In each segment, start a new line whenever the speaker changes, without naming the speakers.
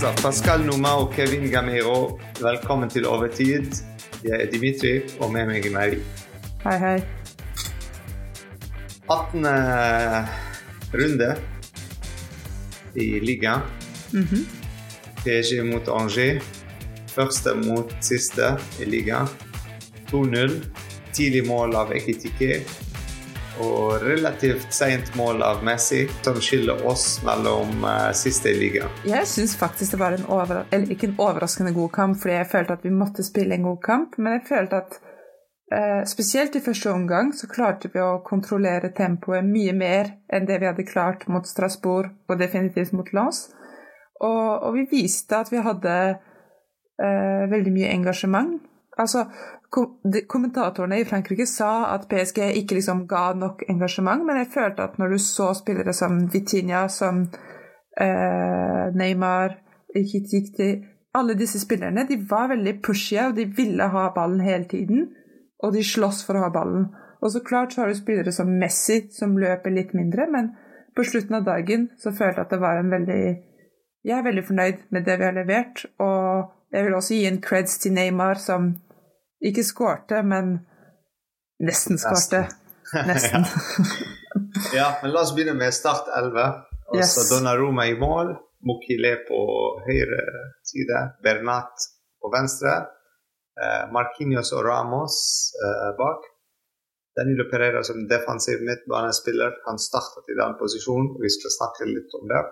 Kjære Pascal Noma og Kevin Gamero, velkommen til Overtid. Jeg er Dimitri, og med meg er Marie.
Hei, hei.
18. runde i ligaen.
Mhm.
PSG mot Angers. Første mot siste i ligaen. 2-0. Tidlig mål av Ekitike. Og relativt sent mål av Messi, som skiller oss mellom eh, siste i ligaen.
Jeg syns faktisk det var en over... Eller ikke en overraskende god kamp, fordi jeg følte at vi måtte spille en god kamp, men jeg følte at eh, spesielt i første omgang så klarte vi å kontrollere tempoet mye mer enn det vi hadde klart mot Strasbourg og definitivt mot Lens. Og, og vi viste at vi hadde eh, veldig mye engasjement. Altså, kommentatorene i Frankrike sa at PSG ikke liksom ga nok engasjement, men jeg følte at når du så spillere som Vitinha, som eh, Neymar, Kitikti Alle disse spillerne de var veldig pushy, og de ville ha ballen hele tiden. Og de sloss for å ha ballen. Og så klart så har du spillere som Messi, som løper litt mindre, men på slutten av dagen så følte jeg at det var en veldig Jeg er veldig fornøyd med det vi har levert, og jeg vil også gi en creds til Neymar, som ikke skårte, men nesten skårte. Nesten.
ja, men la oss begynne med Start 11. Og
Yes.
så Donnaroma i mål. Mokile på høyre side. Bernat på venstre. Eh, Marquinhos og Ramos eh, bak. Danilo Pereira som defensiv midtbanespiller. Han startet i den posisjonen, og vi skal snakke litt om det.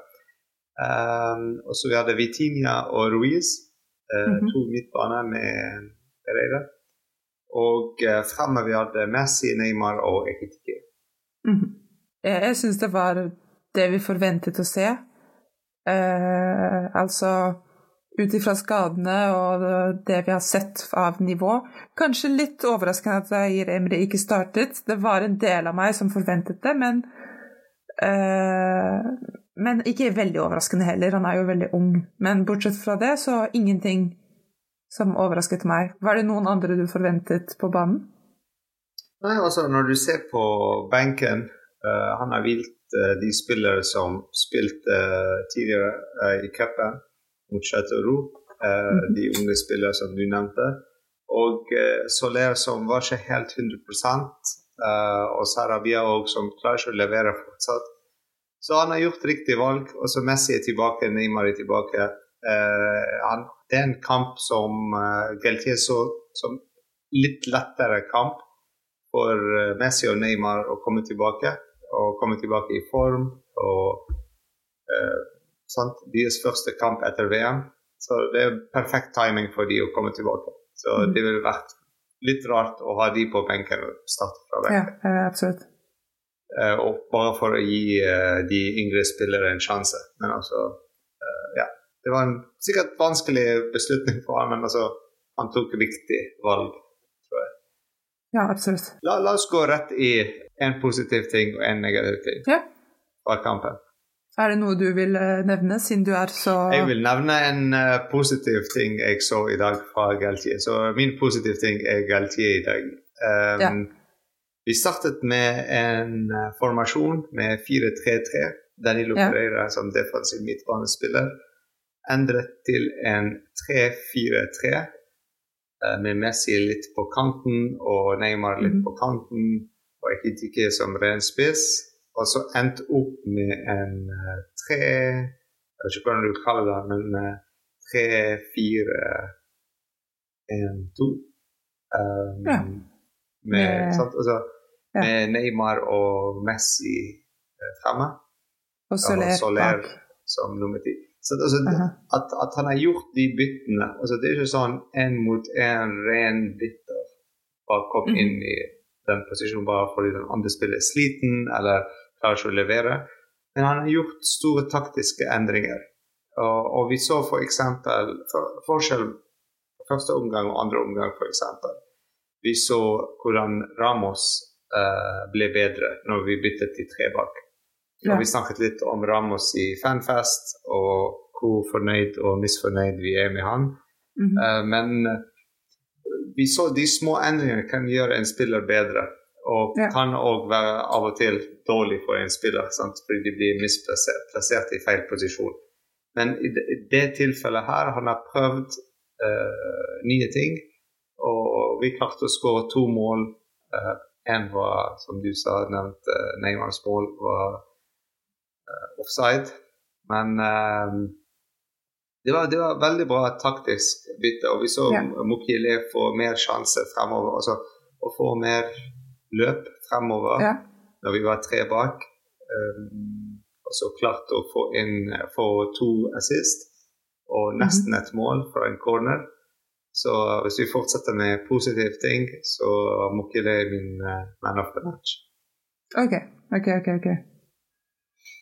Um, og så vi hadde Vitinha og Ruiz. Eh,
-hmm.
To midtbaner med Pereira. Og eh, vi hadde Messi, Neymar og Ekitike.
Mhm. Jeg, jeg syns det var det vi forventet å se. Eh, altså ut ifra skadene og det vi har sett av nivå. Kanskje litt overraskende at Zaire Emre ikke startet. Det var en del av meg som forventet det, men eh, Men ikke veldig overraskende heller. Han er jo veldig ung. Men bortsett fra det, så ingenting som overrasket meg. Var det noen andre du forventet på banen?
Nei, altså Når du ser på benken uh, Han har hvilt uh, de spillere som spilte uh, tidligere eh, i cupen mot Chateau eh,
Mhm.
De unge spillere som du nevnte. Og Soler som var ikke helt 100 eh, og Sarabia òg, som klarer ikke å levere fortsatt. Så han har gjort riktig valg. Og så Messi er tilbake, Neymar er tilbake. Eh, han, det er en kamp som uh, så som litt lettere kamp for eh, Messi og Neymar å komme tilbake. Og komme tilbake i form. Og eh, sant? deres første kamp etter VM. Så det er perfekt timing for de å komme tilbake. Så
Mm.
det ville vært litt rart å ha de på benken og starte fra benken.
Ja, absolutt.
Eh, og bare for å gi eh, de yngre spillere en sjanse. Men altså eh. Det var en sikkert vanskelig beslutning for ham, men altså han tok viktig valg. tror jeg.
Ja, absolutt.
La, la oss gå rett i en positiv ting og en negativ ting
Ja.
fra kampen.
Er det noe du vil eh, nevne, siden du er så
Jeg vil nevne en uh, positiv ting jeg så i dag fra Galtier. Så min positive ting er Galtier i dag. Um,
Ja.
Vi startet med en uh, formasjon med 4-3-3. Danilo
Ja.
Pereira som defensiv midtbanespiller. Endret til en 3-4-3 eh, med Messi litt på kanten og Neymar litt
mm.
på kanten og Ekitike som ren spiss. Og så endte opp med en 3 Jeg vet ikke hvordan du kaller det, men eh, tre, fire, en, to. Um,
Ja.
Med,
Med-
sant? Altså,
Ja.
med Neymar og Messi eh, fremme,
Og Soler,
og Soler som nummer ti. Så altså,
Aha.
at, at han har gjort de byttene altså, Det er ikke sånn én mot én ren bytter bare kom
Mhm.
inn i den posisjonen bare fordi den andre spiller er sliten eller klarer ikke å levere. Men han har gjort store taktiske endringer. Og, og vi så f.eks. For, forskjell første omgang og andre omgang, f.eks. Vi så hvordan Ramos eh, ble bedre når vi byttet til tre bak.
Ja.
Og vi snakket litt om Ramos i Fanfest, og hvor fornøyd og misfornøyd vi er med han.
Mm
-hmm. uh, men eh, vi så de små endringene kan gjøre en spiller bedre. Og
Ja.
kan òg være av og til dårlig for en spiller, sant? fordi de blir misplassert plassert i feil posisjon. Men i det, det tilfellet her, han har prøvd uh, nye ting. Og vi klarte å skåre to mål. Uh, en var, som du sa, nevnt uh, Neymars mål var offside. Men det var, det, var, veldig bra taktisk bytte. Og vi så ja. Mokile få mer sjanse fremover. Altså å få mer løp fremover ja. når vi var tre bak. Um, og så klarte å få inn få to assist og mhm. nesten et mål fra en corner. Så hvis vi fortsetter med positive ting, så ikke det min uh, man of the match.
OK, OK, OK. ok.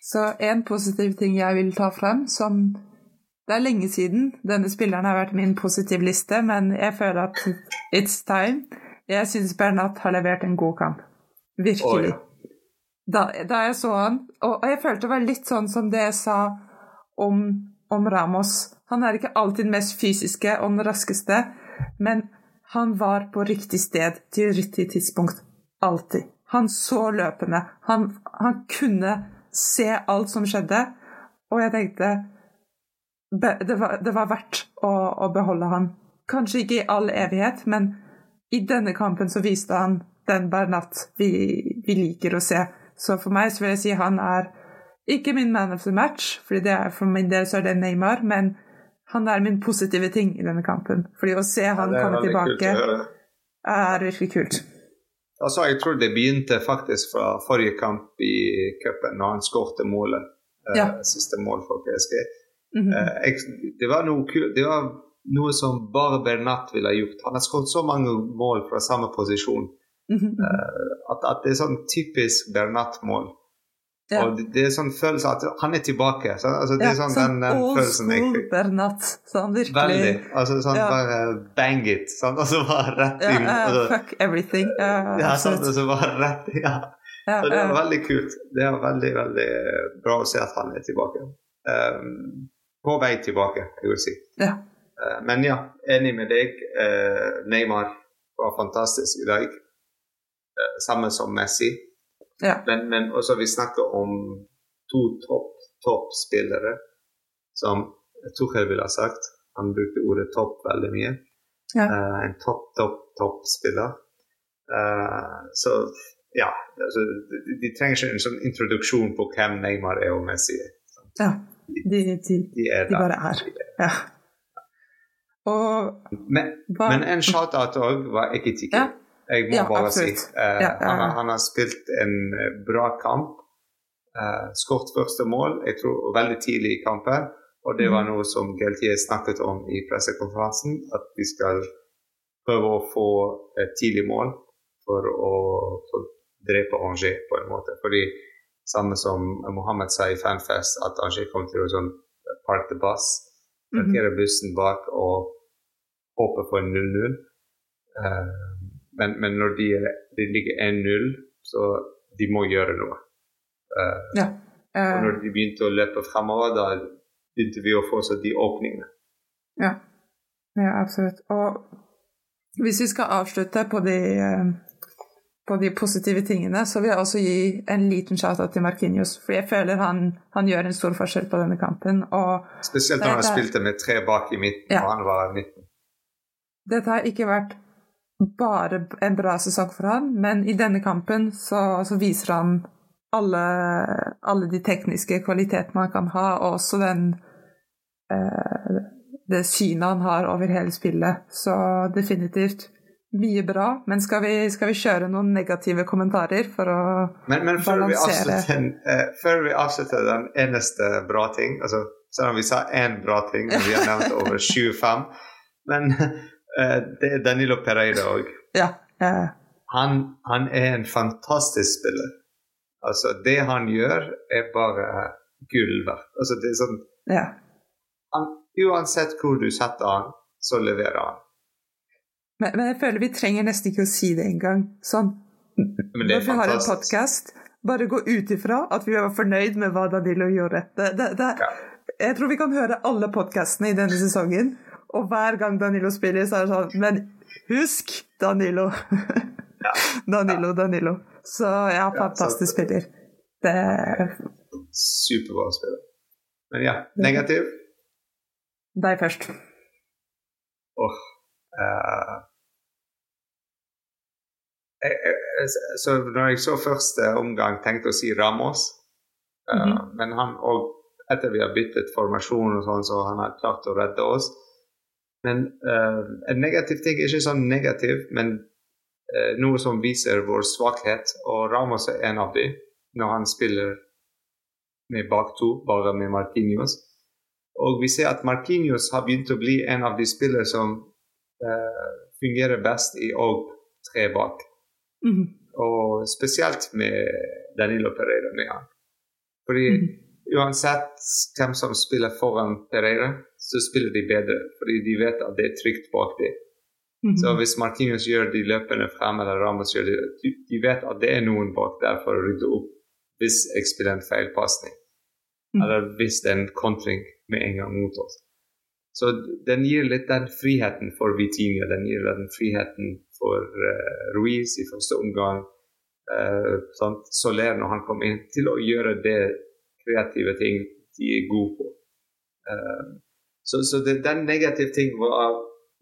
Så en positiv ting jeg vil ta frem, som det er lenge siden denne spilleren har vært min positivliste, men jeg føler at it's time. Jeg syns Bernat har levert en god kamp. Virkelig. Da, da, jeg så han, og, og, jeg følte det var litt sånn som det jeg sa om, om Ramos. Han er ikke alltid den mest fysiske og den raskeste, men han var på riktig sted til riktig tidspunkt. Alltid. Han så løpende. Han, han kunne se alt som skjedde, og jeg tenkte det var, det var verdt å, å, beholde han. Kanskje ikke i all evighet, men i denne kampen så viste han den Bernat vi, vi liker å se. Så for meg så vil jeg si han er ikke min man of the match, fordi det er, for min del så er det Neymar, men han er min positive ting i denne kampen. Fordi å se han ja, komme tilbake er virkelig kult.
Altså, jeg tror det begynte faktisk fra forrige kamp i cupen, når han skårte målet. Eh, ja. Siste mål for PSG. Mm -hmm. det, var noe, det var noe som bare Bernat ville gjort. Han har skåret så mange mål fra samme posisjon. Mm -hmm. at, at, det er sånn typisk Bernat-mål. Ja. Og det, er sånn følelse at han er tilbake. Så, altså, det er sånn,
sånn den, den følelsen jeg Bernat. Sånn virkelig
Veldig. Altså sånn ja. bare bang it. Sånn, og så bare rett inn. Ja,
uh, fuck everything. Uh,
ja, sånn, og så bare rett Ja. ja så det er veldig kult. Det er veldig, veldig bra å se at han er tilbake. Um, på vei tilbake, jeg vil si.
Ja.
Uh, men ja, enig med deg. Uh, Neymar var fantastisk i dag. Uh, samme som Messi.
Ja.
Men, men, også vi snakker om to topp top som Tuchel ville ha sagt. Han brukte ordet topp veldig mye. Ja. en topp-topp-topp-spiller. så ja, altså, de, de, trenger ikke en sånn introduksjon på hvem Neymar er og Messi er.
Ja. De, de, de, de bare er. Ja. Og
Men, men en shout-out òg var Ekitike. Ja. Jeg må ja, bare absolutt. si. Uh, ja, han, han, har spilt en eh, bra kamp. Uh, Skåret første mål, jeg tror veldig tidlig i kampen. Og det var mhm. noe som Geltier snakket om i pressekonferansen, at vi skal prøve å få et tidlig mål for å, for å drepe Angers på en måte. Fordi samme som Mohammed sa i Fanfest, at Angers kom til å sånn park the bus, parkere mhm. bussen bak og håpe på en 0-0. Uh, eh, men, men, når de, de ligger 1-0, så de må gjøre noe. Uh, ja. Uh, og når de begynte å løpe fremover, da begynte vi å få oss de åpningene.
Ja. ja, absolutt. Og hvis vi skal avslutte på de på de positive tingene, så vil jeg også gi en liten shout-out til Markinios. For jeg føler han, han, gjør en stor forskjell på denne kampen.
Spesielt når han spilte med tre bak i midten, ja. og han var 19.
Dette har ikke vært bare en bra sesong for han, men i denne kampen så, så viser han alle, alle, de tekniske kvalitetene han kan ha, og også den eh, det synet han har over hele spillet. Så definitivt mye bra, men skal vi, skal vi, kjøre noen negative kommentarer for å
men, men før balansere? Vi uh, før vi avslutter den eneste bra ting altså, Selv om vi sa én bra ting, og vi har nevnt over 25 Men det er Danilo Pereira òg.
Ja,
han, han, er en fantastisk spiller. Altså, det han gjør, er bare gull verdt. Altså, det er sånn
ja.
han, Uansett hvor du setter han, så leverer han.
Men, men, jeg føler vi trenger nesten ikke å si det engang. Sånn, når vi har en podkast, bare gå ut ifra at vi var fornøyd med hva Danilo gjorde. Det, det, det, ja. Jeg tror vi kan høre alle podkastene i denne sesongen, og hver gang Danilo spiller, så er det sånn Men husk Danilo! Ja. Danilo, Danilo. Så ja, fantastisk spiller. Det
Superbra spiller. Men ja, negativ?
Deg først.
Åh uh, så når jeg så første omgang, tenkte å si Ramos. Uh, mm -hmm. Men han òg, etter vi har byttet formasjon og sånn, så han har klart å redde oss. Men uh, en negativ ting, er ikke sånn negativ, men uh, noe som viser vår svakhet. Og Ramos er en av dem, når han spiller med bak to, bare med Markinios. Og vi ser at Markinios har begynt å bli en av de spillere som fungerer best i og tre bak. Mm. Og spesielt med Danilo Pereira med han. Fordi mm. uansett hvem som spiller foran Pereira, så spiller de bedre. Fordi de vet at det er trygt bak dem. Mm. Så hvis Martinus gjør de løpende frem, eller Ramos gjør de, de vet at det er noen bak der for å rydde opp hvis jeg spiller en feilpasning. Mm. Eller hvis det er en kontring med en gang mot oss. Så den gir litt den friheten for Vitinha, den gir den friheten for uh, Ruiz i første omgang. Uh, Soler når han kom inn, til å gjøre det kreative ting de er gode på. Uh, så, så det, den negative ting var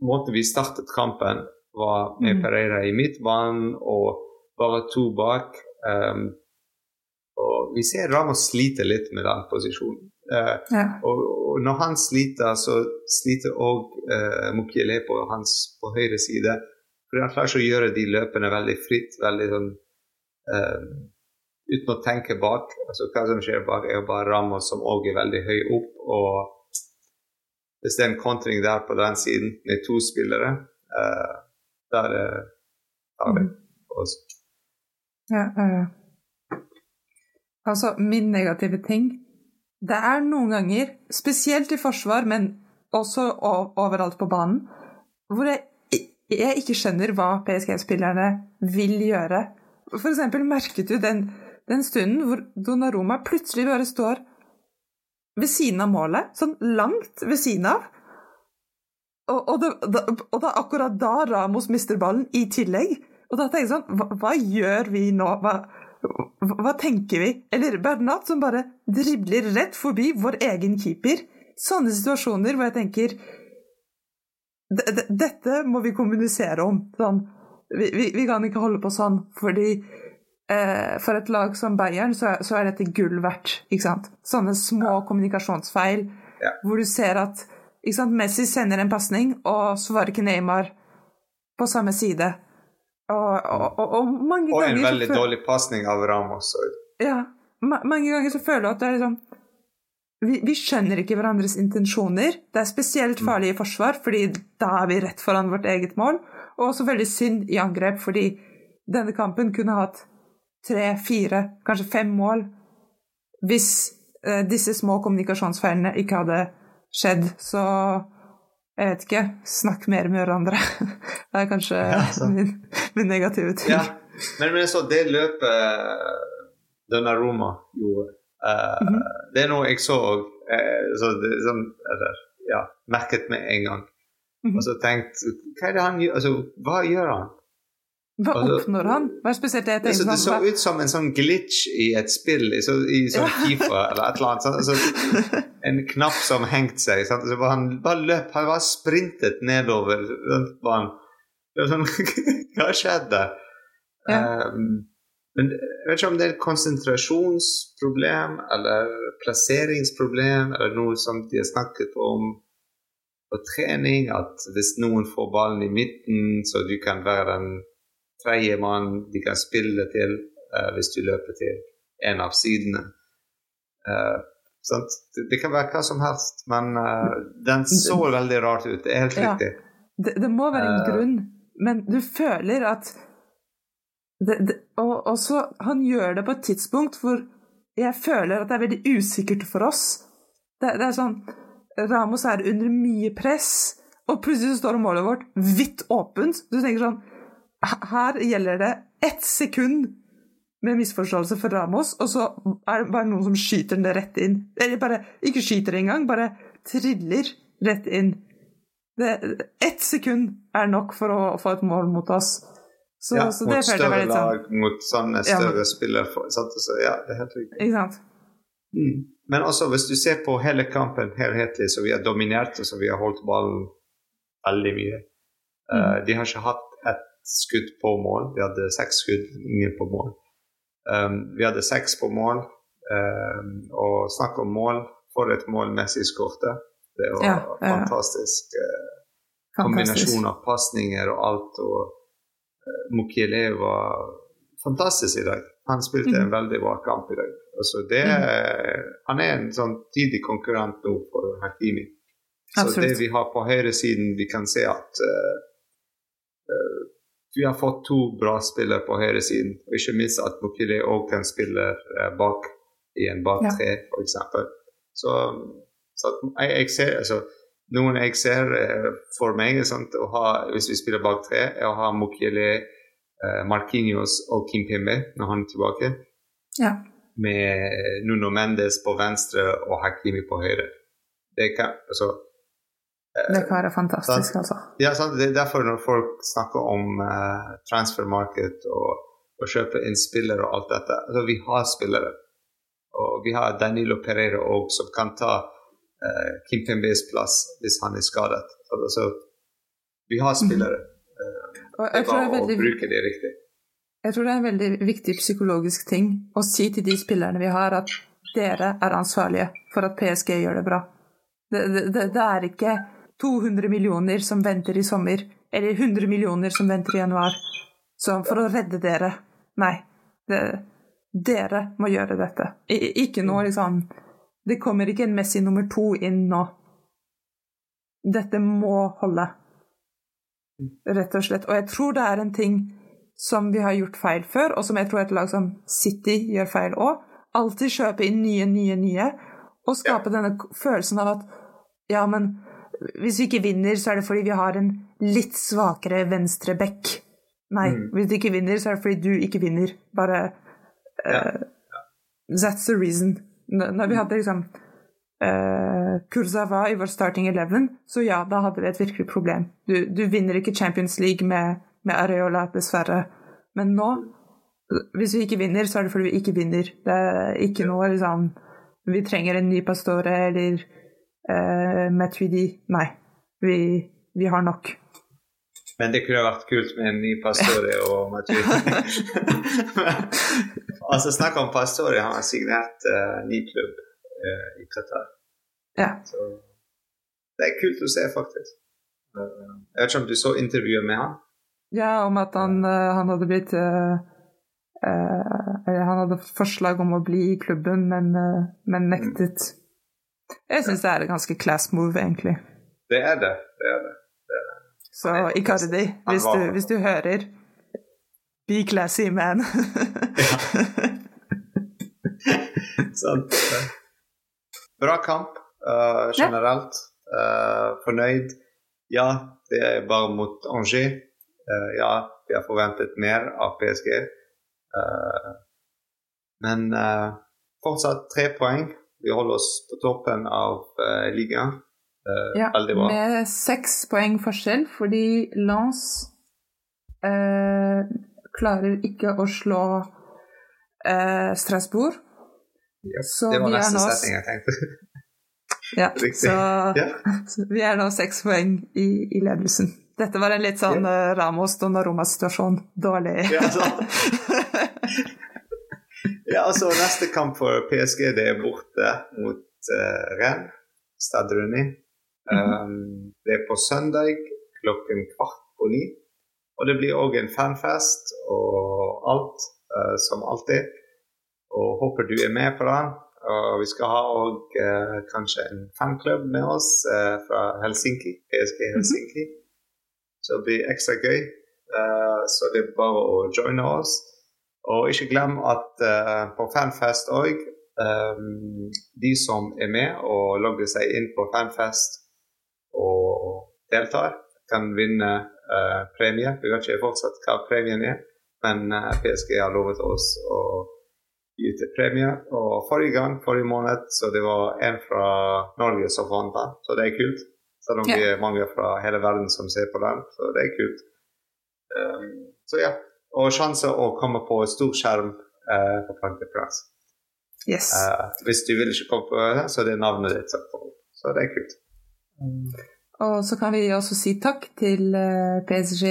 måten vi startet kampen, var med mm. Pereira i midtbanen og bare to bak. Um, og vi ser Ramos sliter litt med den posisjonen. Uh, ja. og, og, når han sliter, så sliter òg uh, Mukiele på hans på høyre side. For han klarer ikke å gjøre de løpene veldig fritt, veldig sånn um, uten å tenke bak. Altså Hva som skjer bak, er bare Ramos som òg er veldig høy opp. Og hvis det er en kontring der på den siden med to spillere, uh, der tar vi oss.
Ja, uh, altså min negative ting det er noen ganger, spesielt i forsvar, men også overalt på banen, hvor jeg, jeg ikke skjønner hva PSG-spillerne vil gjøre. For eksempel merket du den, den stunden hvor Donnaroma plutselig bare står ved siden av målet, sånn langt ved siden av. Og, og, det, og det er akkurat da Ramos mister ballen, i tillegg. Og da tenker jeg sånn Hva, hva gjør vi nå? Hva, hva tenker vi? Eller Bernat som bare dribler rett forbi vår egen keeper. Sånne situasjoner hvor jeg tenker Dette må vi kommunisere om. Sånn, vi, vi, vi, kan ikke holde på sånn, fordi eh, for et lag som Bayern så, så, er dette gull verdt. ikke sant? Sånne små kommunikasjonsfeil ja. hvor du ser at ikke sant? Messi sender en pasning, og så var ikke Neymar på samme side. Og, og, og, og mange
og en veldig føler... dårlig pasning av Ramos.
Ja. Ma mange ganger så føler du at det er liksom vi, vi, skjønner ikke hverandres intensjoner. Det er spesielt mm. farlig i forsvar, fordi da er vi rett foran vårt eget mål. Og også veldig synd i angrep, fordi denne kampen kunne hatt tre, fire, kanskje fem mål hvis eh, disse små kommunikasjonsfeilene ikke hadde skjedd. Så jeg vet ikke. Snakk mer med hverandre. Det er kanskje ja, min, min, negative ting.
Ja. Men, men så det løpet eh, denne Roma gjorde, uh, mm -hmm. det er noe jeg så òg. det, sånn, eller, ja, merket med en gang. Mm -hmm. Og så tenkte hva? Altså, hva gjør han?
Hva altså, oppnår han? Hva er spesielt det jeg
tenker Det så ut som en sånn glitch i et spill, i, så, i sånn Fifa eller et eller annet. Altså, en knapp som hengte seg. Sant? Så han bare løp, han bare sprintet nedover banen. Sånn, hva skjedde? Ja. Um, men jeg vet ikke om det er et konsentrasjonsproblem eller plasseringsproblem, eller noe som de har snakket om på trening, at hvis noen får ballen i midten, så du kan være den tredjemann de kan spille til uh, hvis du løper til en av sidene. Uh, det, det, kan være hva som helst, men uh, den så veldig rart ut. Det er helt riktig.
det, det, må være en grunn, men du føler at det, og også, han gjør det på et tidspunkt hvor jeg føler at det er veldig usikkert for oss. Det, det er sånn Ramos er under mye press, og plutselig står målet vårt vidt åpent. Du tenker sånn her gjelder det ett sekund med misforståelse for Ramos, og så er det bare noen som skyter den rett inn. Eller bare ikke skyter engang, bare triller rett inn. Det, ett sekund er nok for å få et mål mot oss.
Så, ja, så mot større sånn. lag, mot sånne større ja, spillere. Så, ja, det er helt riktig.
Ikke sant? Mm.
men også hvis du ser på hele kampen helhetlig, så vi har dominert og så vi har holdt ballen veldig mye. Uh, de har ikke hatt skudd på mål. Vi hadde seks skudd, ingen på mål. Um, vi hadde seks på mål. Um, og snakk om mål. For et mål Messi skårte. Det var ja, ja. fantastisk. Uh, kombinasjon av pasninger og alt. Og uh, Mukiele var fantastisk i dag. Han spilte en mhm. veldig bra kamp i dag. Altså det, mm. Han er en sånn tidig konkurrent nå for Hakimi. Så Absolutt. det vi har på høyresiden, vi kan se at uh, vi har fått to bra spillere på høyresiden. Og ikke minst at Mokile òg kan spille uh, bak i en bak tre, ja. f.eks. Så, så jeg, jeg, ser altså, Noen jeg ser for meg sant, ha, hvis vi spiller bak tre, er å ha Mokile, Marquinhos og Kimpembe når han er tilbake.
Ja.
Med Nuno Mendes på venstre og Hakimi på høyre. Det kan, altså,
det kan være fantastisk,
så,
altså.
Ja? Det er derfor når folk snakker om uh, transfer market og å kjøpe inn spillere og alt dette altså, Vi har spillere. Og vi har Danilo Pereira òg, som kan ta uh, Kim Pembes plass hvis han er skadet. Altså, vi har spillere. Uh, det er bare veldig, å bruke det riktig.
Jeg tror det er en veldig viktig psykologisk ting å si til de spillerne vi har, at dere er ansvarlige for at PSG gjør det bra. Det, det, det er ikke 200 millioner som venter i sommer, eller 100 millioner som venter i januar. Så for å redde dere Nei. Det, dere må gjøre dette. I, ikke noe liksom Det kommer ikke en Messi nummer to inn nå. Dette må holde. Rett og slett. Og jeg tror det er en ting som vi har gjort feil før, og som jeg tror et lag som City gjør feil òg. Alltid kjøpe inn nye, nye, nye, og skape denne følelsen av at ja, men hvis vi ikke vinner, så er det fordi vi har en litt svakere venstre bekk. Nei, mm. hvis du ikke vinner, så er det fordi du ikke vinner. Bare uh, ja. That's the reason. Når vi hadde liksom uh, Kurzawa i vår starting eleven, så ja, da hadde vi et virkelig problem. Du, du vinner ikke Champions League med, med, Areola, dessverre. Men nå, hvis vi ikke vinner, så er det fordi vi ikke vinner. Det er ikke noe liksom Vi trenger en ny pastore eller Uh, med 3D, nei. Vi, vi, har nok.
Men det kunne vært kult med en ny Pastore og Matuidi. altså, snakk om Pastore, han har signert uh, ny klubb uh, i Qatar.
Ja.
Så det er kult å se, faktisk. jeg vet ikke om du så intervjuet med han?
Ja, om at han, han hadde blitt Han hadde forslag om å bli i klubben, men, men nektet. Mm. Jeg syns det er et ganske class move, egentlig.
Det er det. det, er det. det, er det.
Så Icardi, hvis du, hvis du hører Be classy, man.
Sant. Bra kamp uh, generelt. Uh, fornøyd. Ja, det er bare mot Angers. Uh, ja, vi har forventet mer av PSG. men fortsatt tre poeng vi holder oss på toppen av uh, ligaen. Uh,
ja, med seks poeng forskjell, fordi Lance uh, klarer ikke å slå Strasbourg.
Yep, så det var neste nå... setning jeg tenkte.
ja, så, yeah. så, vi er nå seks poeng i, i, ledelsen. Dette var en litt sånn yeah. Ramos Donnaroma-situasjon. Dårlig. Ja,
altså Neste kamp for PSG det er borte mot uh, Rennes, Stade Runi. Um, mm -hmm. Det er på søndag klokken kvart på ni. Og det blir òg en fanfest og alt, uh, som alltid. Og håper du er med på den. Og vi skal ha òg uh, eh, kanskje en fanklubb med oss uh, fra Helsinki, PSG Helsinki. Mm -hmm. Så det blir ekstra gøy. så det er bare å joine oss. Og ikke glem at uh, på Fanfest òg, um, de som er med og logger seg inn på Fanfest og deltar, kan vinne uh, premie. Vi vet ikke fortsatt hva premien er, men uh, PSG har lovet oss å gi ut premie. Og forrige gang, forrige måned, så det var en fra Norge som vant den, så det er kult. Selv om ja. vi er mange fra hele verden som ser på den, så det er kult. Um, så ja og sjanse å komme på stor skjerm eh, på Plankteplass.
Yes.
Uh, hvis du vil ikke komme på det, så er det navnet ditt som kommer opp. Så det er kult.
Og så kan vi også si takk til uh, PSG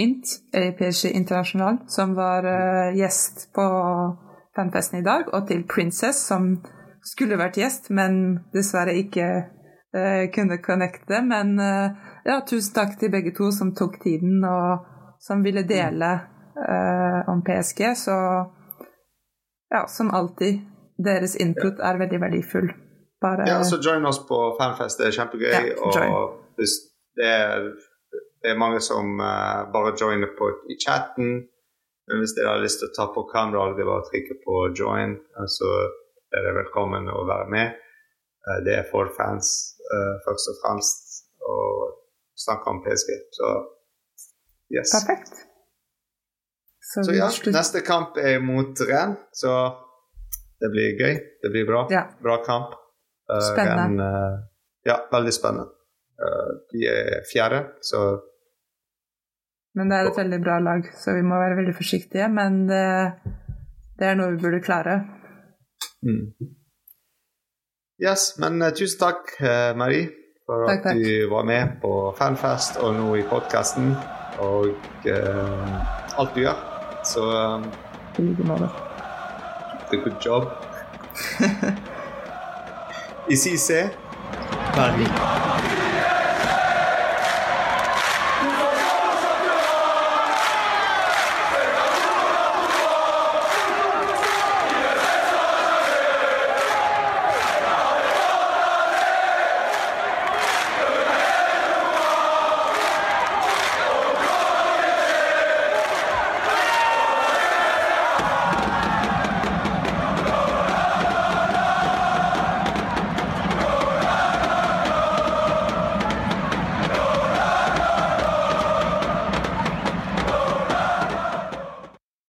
Int, eller PSG Internasjonal, som var uh, gjest på fanfesten i dag, og til Princess, som skulle vært gjest, men dessverre ikke kunne connecte. Men ja, tusen takk til begge to som tok tiden, og som ville dele om PSG. Så ja, som alltid, deres input er veldig verdifull.
Bare Ja, så join oss på Fanfest, det er kjempegøy. Ja, og det er, det er mange som uh, bare joiner på i chatten. Men hvis dere har lyst til å ta på kamera, det er bare å trykke på join, så er dere velkommen å være med. Uh, det er for fans, uh, først og fremst, og snakke om PSG. Så yes.
Perfekt.
Så, så ja, neste kamp er mot Renn, så det blir gøy. Det blir bra.
Ja.
Bra kamp.
Uh, spennende.
Ren, uh, ja, veldig spennende. Uh, de er fjerde, så
Men det er et veldig bra lag, så vi må være veldig forsiktige. Men det, det er noe vi burde klare.
Mm. Yes, men tusen takk, Marie, for
takk,
at takk. du var med på Fanfest og nå i podkasten. Og alt du gjør. Så um,
I like måte.
Good job. I CC.
Ferdig.